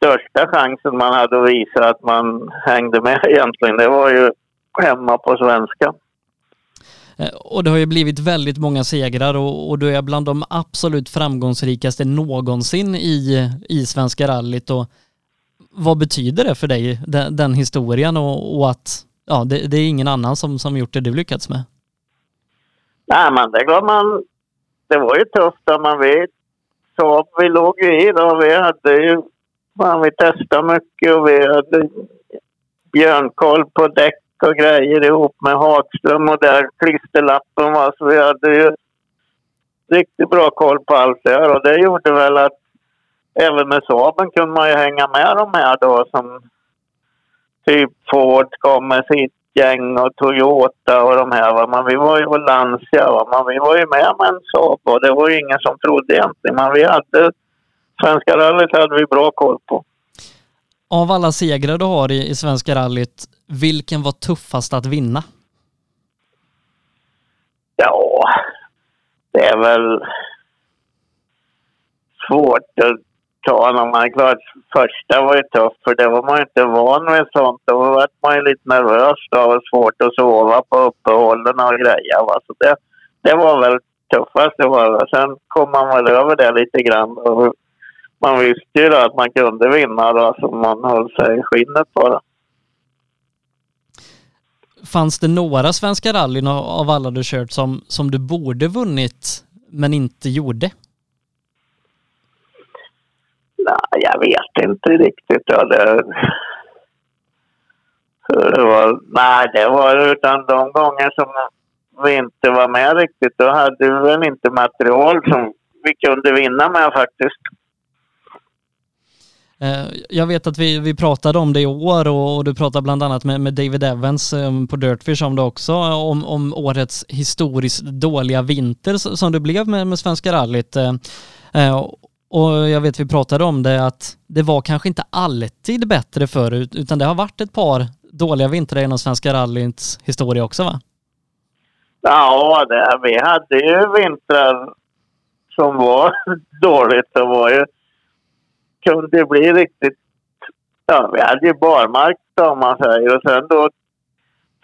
största chansen man hade att visa att man hängde med egentligen. Det var ju hemma på svenska. Eh, och det har ju blivit väldigt många segrar och, och du är bland de absolut framgångsrikaste någonsin i, i Svenska rallyt. Och vad betyder det för dig, den, den historien och, och, att ja, det, det, är ingen annan som, som gjort det du lyckats med? Nej, men det var man... Det var ju tufft då man vet. Så vi låg ju i då. Vi hade ju... Man, vi testade mycket och vi hade björnkoll på däck och grejer ihop med Hagström och där klisterlappen var. Så vi hade ju riktigt bra koll på allt det här och det gjorde väl att även med Saaben kunde man ju hänga med de här då som typ Ford kom med sitt gäng och Toyota och de här. Va? Men vi var ju och Lancia. Va? Men vi var ju med med en Saab och det var ju ingen som trodde egentligen. Men vi hade Svenska rallyt hade vi bra koll på. Av alla segrar du har i, i Svenska rallyt, vilken var tuffast att vinna? Ja, det är väl svårt att ta honom. man klart. Första var ju tufft för det var man ju inte van vid sånt. Då var man ju lite nervös. då och svårt att sova på uppehållen och grejer. Va? Så det, det var väl tuffast. Det var. Sen kom man väl över det lite grann. Och man visste ju då att man kunde vinna då, så man höll sig i skinnet bara. Fanns det några svenska rallyn av alla du kört som, som du borde vunnit men inte gjorde? Nej, jag vet inte riktigt. Ja, det, det var, nej, det var utan de gånger som vi inte var med riktigt, då hade vi väl inte material som vi kunde vinna med faktiskt. Eh, jag vet att vi, vi pratade om det i år och, du pratade bland annat med, med David Evans eh, på Dirtfish om det också, om, om årets historiskt dåliga vinter som det blev med, med Svenska rallyt. Eh, och jag vet vi pratade om det att det var kanske inte alltid bättre förut utan det har varit ett par dåliga vintrar inom Svenska rallyns historia också va? Ja, det, vi hade ju vintrar som var dåligt. Det var ju, kunde bli riktigt... Ja, vi hade ju barmark om man säger och sen då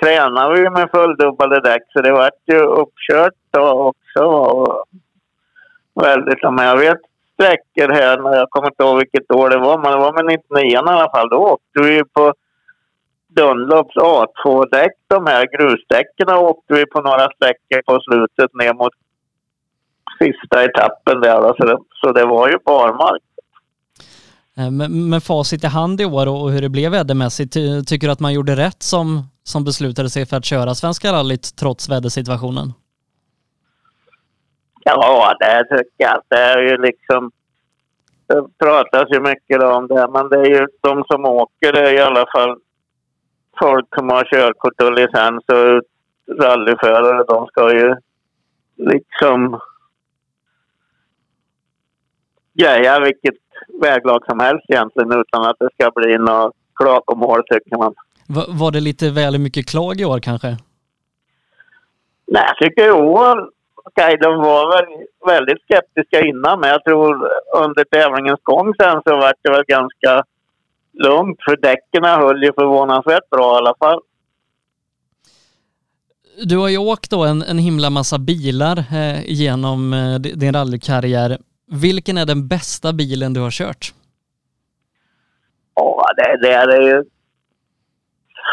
tränade vi med fulldubbade däck så det var ju uppkört då också. Och väldigt, men jag vet sträckor här, jag kommer inte ihåg vilket år det var, men det var med 99 i alla fall. Då åkte vi på Dunlops A2-däck, de här grusdäcken, åkte vi på några sträckor på slutet ner mot sista etappen där. Så det, så det var ju barmark. Eh, men med facit i hand i år och hur det blev vädermässigt, tycker du att man gjorde rätt som, som beslutade sig för att köra Svenska rallyt trots vädersituationen? Ja, det tycker jag. Det är ju liksom... Det pratas ju mycket om det, men det är ju de som åker, det är i alla fall folk som har körkort och licens och rallyförare. De ska ju liksom greja vilket väglag som helst egentligen utan att det ska bli något klagomål tycker man. Var det lite väl mycket klag i år kanske? Nej, jag tycker i år Okej, de var väl väldigt skeptiska innan, men jag tror under tävlingens gång sen så var det väl ganska lugnt. För däcken höll ju förvånansvärt bra i alla fall. Du har ju åkt då en, en himla massa bilar eh, genom eh, din rallykarriär. Vilken är den bästa bilen du har kört? Ja, det, det är ju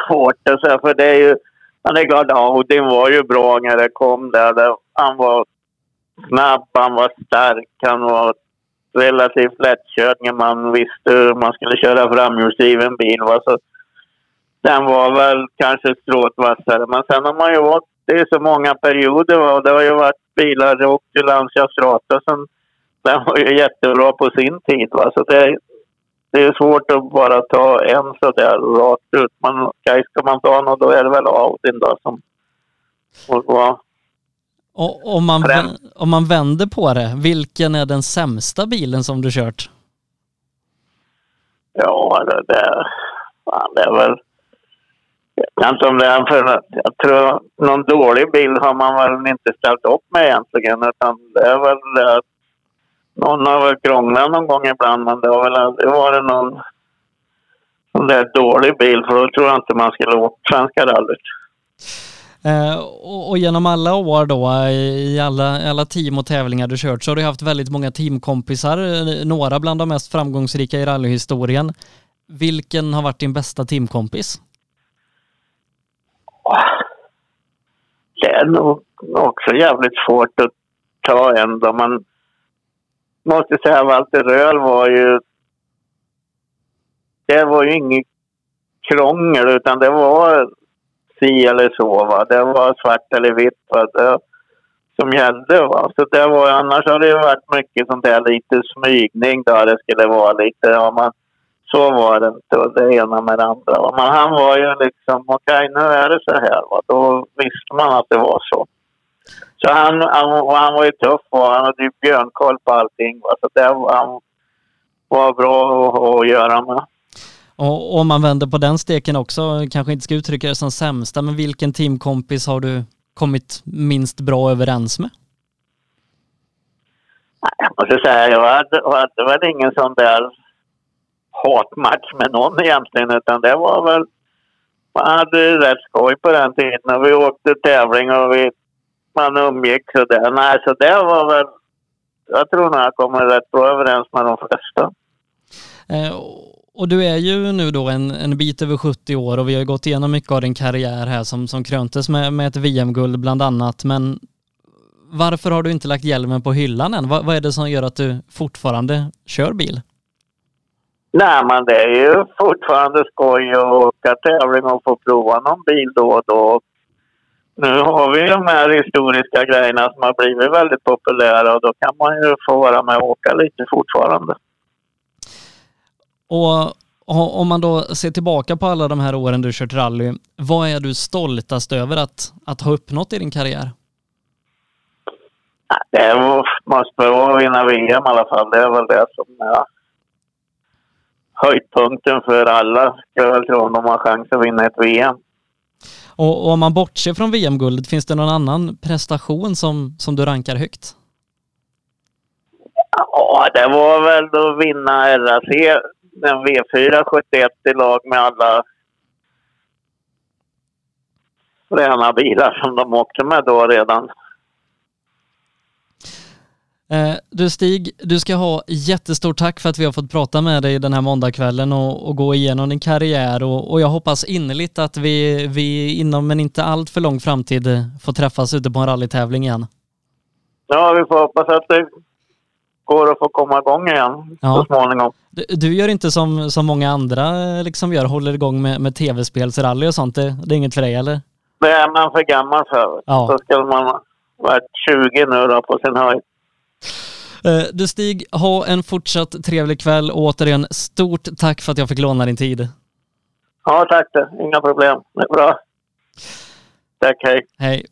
svårt att säga för det är ju... Men det är klart, Audin var ju bra när det kom där. Det, han var snabb, han var stark, han var relativt lättkörd när man visste hur man skulle köra framhjulsdriven bil. Va? Så den var väl kanske strået vassare. Men sen har man ju åkt, det är så många perioder va? och det har ju varit bilar, det åkte Lancia Strata som den var ju jättebra på sin tid. Va? Så det, det är svårt att bara ta en sådär rakt ut. Men okay, ska man ta något då är det väl Audin då som var och om man, om man vänder på det, vilken är den sämsta bilen som du kört? Ja, det, det, fan, det är väl... Jag vet inte om det är för... Jag tror någon dålig bil har man väl inte ställt upp med egentligen. Utan det är väl det någon har väl krånglat någon gång ibland men det har väl aldrig varit någon sån där dålig bil för då tror jag inte man skulle åka Svenska rallyt. Eh, och, genom alla år då, i alla, alla team och tävlingar du kört, så har du haft väldigt många teamkompisar, eh, några bland de mest framgångsrika i rallyhistorien. Vilken har varit din bästa teamkompis? Det är nog också jävligt svårt att ta en då. Man måste säga Walter Röhl var ju... Det var ju inget krångel utan det var si eller så. Va? Det var svart eller vitt va? Det, som gällde. Va? Så det var, annars har det varit mycket sånt där lite smygning då. Det skulle vara lite, ja, man, så var det inte. Det ena med det andra. Va? Men han var ju liksom, okej okay, nu är det så här. Va? Då visste man att det var så. Så han, han, han var ju tuff och han hade ju björnkoll på allting. Va? Så det, han, var bra att ha att göra med. Och om man vänder på den steken också, kanske inte ska uttrycka det som sämsta, men vilken teamkompis har du kommit minst bra överens med? Jag måste säga, jag hade, hade väl ingen sån där hatmatch med någon egentligen, utan det var väl... Man hade rätt skoj på den tiden när vi åkte tävling och vi, man umgicks och det. Nej, så det var väl... Jag tror nog jag kommer rätt bra överens med de flesta. Eh, och du är ju nu då en, en bit över 70 år och vi har gått igenom mycket av din karriär här som, som kröntes med, med ett VM-guld bland annat. Men varför har du inte lagt hjälmen på hyllan än? Vad, vad är det som gör att du fortfarande kör bil? Nej, men det är ju fortfarande skoj att åka tävling och få prova någon bil då och då. Nu har vi de här historiska grejerna som har blivit väldigt populära och då kan man ju få vara med och åka lite fortfarande. Och om man då ser tillbaka på alla de här åren du kört rally, vad är du stoltast över att, att ha uppnått i din karriär? Det måste vara att vinna VM i alla fall. Det är väl det som är höjdpunkten för alla, ska jag väl tro, om de har chans att vinna ett VM. Och, och om man bortser från VM-guldet, finns det någon annan prestation som, som du rankar högt? Ja, det var väl att vinna RAC, en V4 71 i lag med alla fräna bilar som de åkte med då redan. Eh, du Stig, du ska ha jättestort tack för att vi har fått prata med dig den här måndagskvällen och, och gå igenom din karriär och, och, jag hoppas innerligt att vi, vi inom en inte allt för lång framtid får träffas ute på en rallytävling igen. Ja, vi får hoppas att det går att få komma igång igen ja. så småningom. Du, du, gör inte som, som många andra liksom gör, håller igång med, med tv-spelsrally och sånt. Det, det är inget för dig eller? Det är man för gammal för. Ja. Så skulle man varit 20 nu då på sin höjd. Eh, du Stig, ha en fortsatt trevlig kväll och återigen stort tack för att jag fick låna din tid. Ja, tack. Inga problem. Det är bra. Tack, hej. Hej.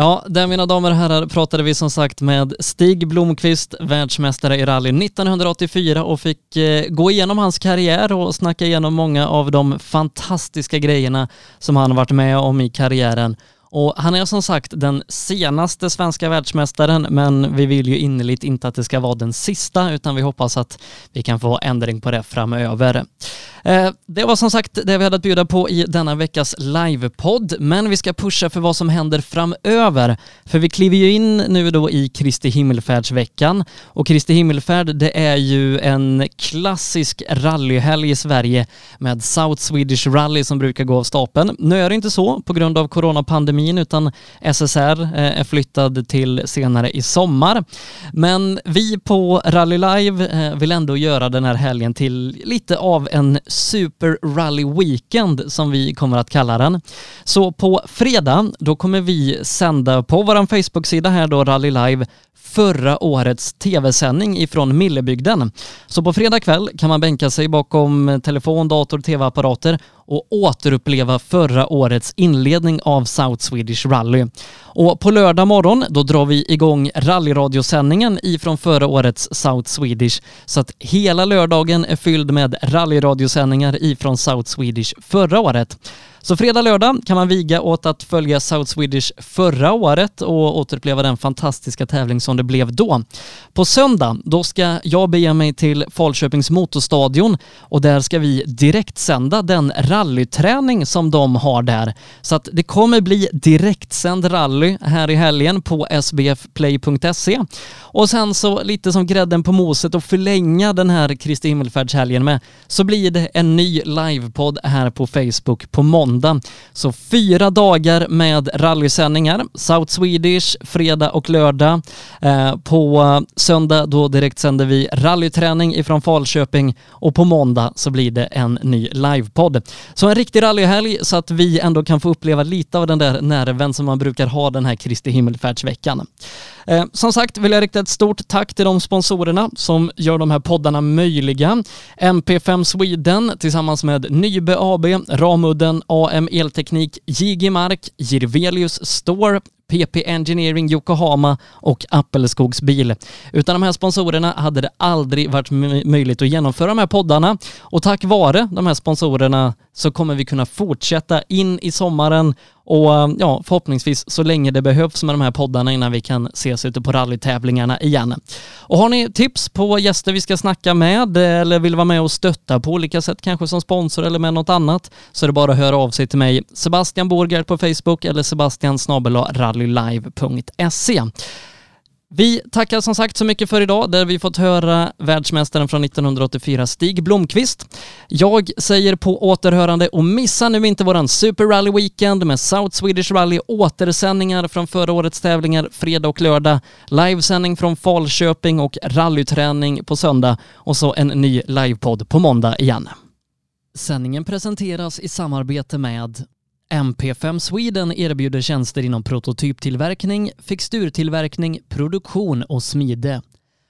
Ja, där mina damer och herrar pratade vi som sagt med Stig Blomqvist, världsmästare i rally 1984 och fick eh, gå igenom hans karriär och snacka igenom många av de fantastiska grejerna som han varit med om i karriären och han är som sagt den senaste svenska världsmästaren, men vi vill ju innerligt inte att det ska vara den sista, utan vi hoppas att vi kan få ändring på det framöver. Eh, det var som sagt det vi hade att bjuda på i denna veckas livepodd, men vi ska pusha för vad som händer framöver. För vi kliver ju in nu då i Kristi himmelfärdsveckan och Kristi himmelfärd det är ju en klassisk rallyhelg i Sverige med South Swedish Rally som brukar gå av stapeln. Nu är det inte så på grund av coronapandemin utan SSR eh, är flyttad till senare i sommar. Men vi på Rally Live eh, vill ändå göra den här helgen till lite av en Super Rally Weekend som vi kommer att kalla den. Så på fredag, då kommer vi sända på vår Facebook-sida här då, Rally Live, förra årets tv-sändning ifrån Millebygden. Så på fredag kväll kan man bänka sig bakom telefon, dator, tv-apparater och återuppleva förra årets inledning av South Swedish Rally. Och på lördag morgon då drar vi igång rallyradiosändningen ifrån förra årets South Swedish så att hela lördagen är fylld med rallyradiosändningar ifrån South Swedish förra året. Så fredag, lördag kan man viga åt att följa South Swedish förra året och återuppleva den fantastiska tävling som det blev då. På söndag, då ska jag bege mig till Falköpings motorstadion och där ska vi direkt sända den rallyträning som de har där. Så att det kommer bli direktsänd rally här i helgen på sbfplay.se. Och sen så lite som grädden på moset och förlänga den här Kristi himmelfärdshelgen med så blir det en ny livepodd här på Facebook på måndag. Så fyra dagar med rallysändningar, South Swedish, fredag och lördag. Eh, på söndag då direkt sänder vi rallyträning ifrån Falköping och på måndag så blir det en ny livepodd. Så en riktig rallyhelg så att vi ändå kan få uppleva lite av den där nerven som man brukar ha den här Kristi himmelfärdsveckan. Eh, som sagt vill jag rikta ett stort tack till de sponsorerna som gör de här poddarna möjliga. MP5 Sweden tillsammans med Nybe AB, Ramudden, AM Elteknik, JG Mark, Jirvelius Store, PP Engineering Yokohama och Appelskogs bil. Utan de här sponsorerna hade det aldrig varit möjligt att genomföra de här poddarna och tack vare de här sponsorerna så kommer vi kunna fortsätta in i sommaren och ehm, ja, förhoppningsvis så länge det behövs med de här poddarna innan vi kan ses ute på rallytävlingarna igen. Och har ni tips på gäster vi ska snacka med eh, eller vill vara med och stötta på olika sätt, kanske som sponsor eller med något annat, så är det bara att höra av sig till mig, Sebastian Borgard på Facebook eller sebastian rallylive.se. Vi tackar som sagt så mycket för idag där vi fått höra världsmästaren från 1984 Stig Blomqvist. Jag säger på återhörande och missa nu inte våran Super Rally Weekend med South Swedish Rally återsändningar från förra årets tävlingar fredag och lördag, livesändning från Falköping och rallyträning på söndag och så en ny livepodd på måndag igen. Sändningen presenteras i samarbete med MP5 Sweden erbjuder tjänster inom prototyptillverkning, fixturtillverkning, produktion och smide.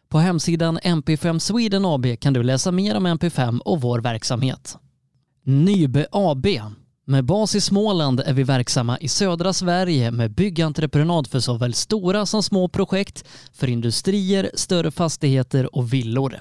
På hemsidan MP5 Sweden AB kan du läsa mer om MP5 och vår verksamhet. Nybe AB. Med bas i Småland är vi verksamma i södra Sverige med byggentreprenad för såväl stora som små projekt, för industrier, större fastigheter och villor.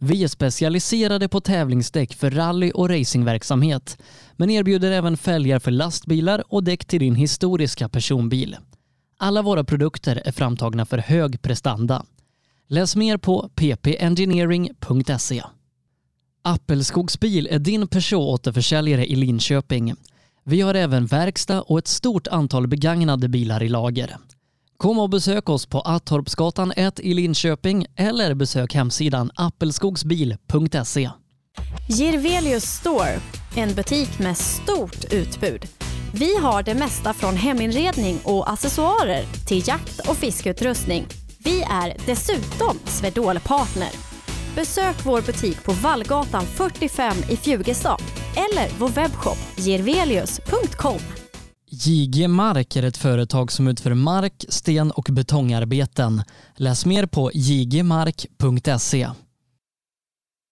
Vi är specialiserade på tävlingsdäck för rally och racingverksamhet, men erbjuder även fälgar för lastbilar och däck till din historiska personbil. Alla våra produkter är framtagna för hög prestanda. Läs mer på ppengineering.se. Appelskogsbil är din Peugeot-återförsäljare i Linköping. Vi har även verkstad och ett stort antal begagnade bilar i lager. Kom och besök oss på Attorpsgatan 1 i Linköping eller besök hemsidan appelskogsbil.se. Girvelius Store, en butik med stort utbud. Vi har det mesta från heminredning och accessoarer till jakt och fiskeutrustning. Vi är dessutom Swedol-partner. Besök vår butik på Vallgatan 45 i Fjugestad eller vår webbshop girvelius.com. JG Mark är ett företag som utför mark, sten och betongarbeten. Läs mer på jgmark.se.